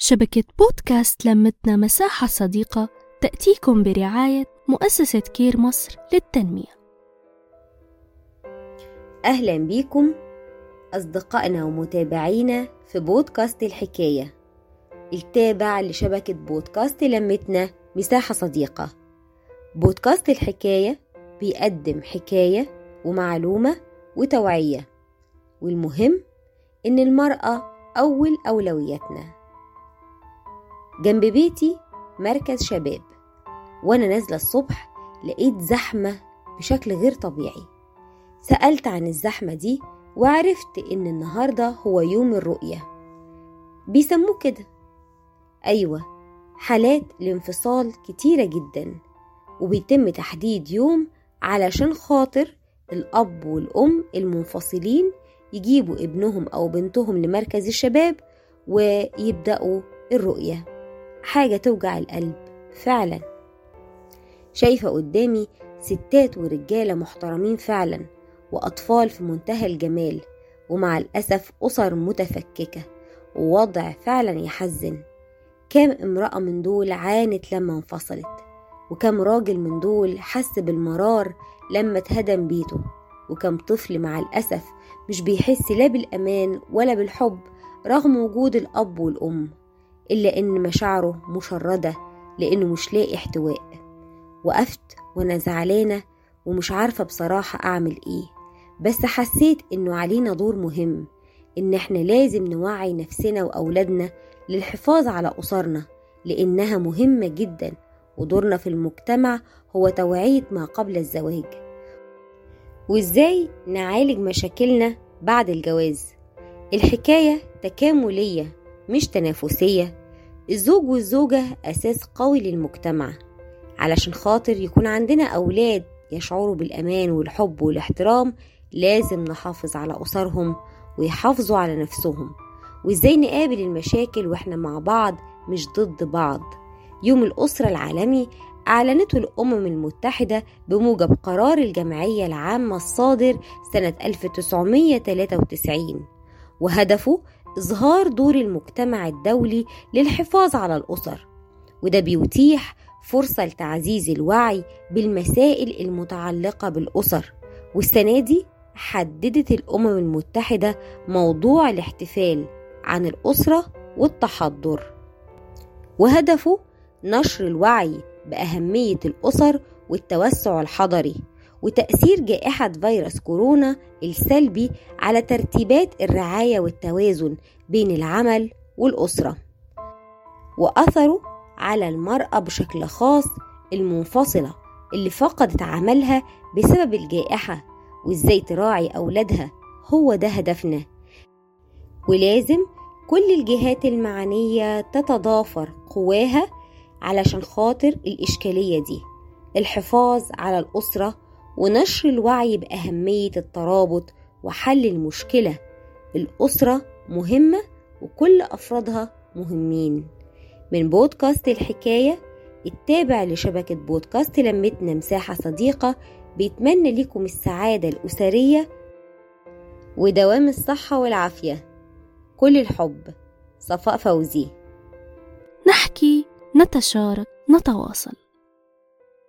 شبكة بودكاست لمتنا مساحة صديقة تأتيكم برعاية مؤسسة كير مصر للتنمية. أهلا بيكم أصدقائنا ومتابعينا في بودكاست الحكاية التابع لشبكة بودكاست لمتنا مساحة صديقة. بودكاست الحكاية بيقدم حكاية ومعلومة وتوعية والمهم إن المرأة أول أولوياتنا. جنب بيتي مركز شباب وأنا نازلة الصبح لقيت زحمة بشكل غير طبيعي. سألت عن الزحمة دي وعرفت إن النهاردة هو يوم الرؤية. بيسموه كده. أيوة حالات الانفصال كتيرة جدا وبيتم تحديد يوم علشان خاطر الأب والأم المنفصلين يجيبوا ابنهم أو بنتهم لمركز الشباب ويبدأوا الرؤية. حاجة توجع القلب. فعلا. شايفة قدامي ستات ورجالة محترمين فعلا وأطفال في منتهى الجمال ومع الأسف أسر متفككة ووضع فعلا يحزن. كام امرأة من دول عانت لما انفصلت وكم راجل من دول حس بالمرار لما اتهدم بيته وكم طفل مع الأسف مش بيحس لا بالأمان ولا بالحب رغم وجود الأب والأم. إلا إن مشاعره مشردة لأنه مش لاقي احتواء. وقفت وأنا زعلانة ومش عارفة بصراحة أعمل إيه. بس حسيت إنه علينا دور مهم إن إحنا لازم نوعي نفسنا وأولادنا للحفاظ على أسرنا لأنها مهمة جدا ودورنا في المجتمع هو توعية ما قبل الزواج. وإزاي نعالج مشاكلنا بعد الجواز؟ الحكاية تكاملية مش تنافسية. الزوج والزوجة أساس قوي للمجتمع. علشان خاطر يكون عندنا أولاد يشعروا بالأمان والحب والاحترام لازم نحافظ على أسرهم ويحافظوا على نفسهم. وإزاي نقابل المشاكل وإحنا مع بعض مش ضد بعض. يوم الأسرة العالمي أعلنته الأمم المتحدة بموجب قرار الجمعية العامة الصادر سنة 1993 وهدفه إظهار دور المجتمع الدولي للحفاظ على الأسر وده بيتيح فرصة لتعزيز الوعي بالمسائل المتعلقة بالأسر. والسنة دي حددت الأمم المتحدة موضوع الاحتفال عن الأسرة والتحضر. وهدفه نشر الوعي بأهمية الأسر والتوسع الحضري وتأثير جائحة فيروس كورونا السلبي على ترتيبات الرعاية والتوازن بين العمل والأسرة. وأثره على المرأة بشكل خاص المنفصلة اللي فقدت عملها بسبب الجائحة وإزاي تراعي أولادها هو ده هدفنا. ولازم كل الجهات المعنية تتضافر قواها علشان خاطر الإشكالية دي. الحفاظ على الأسرة ونشر الوعي بأهمية الترابط وحل المشكلة. الأسرة مهمة وكل أفرادها مهمين. من بودكاست الحكاية التابع لشبكة بودكاست لمتنا مساحة صديقة بيتمنى لكم السعادة الأسرية ودوام الصحة والعافية. كل الحب. صفاء فوزي. نحكي نتشارك نتواصل.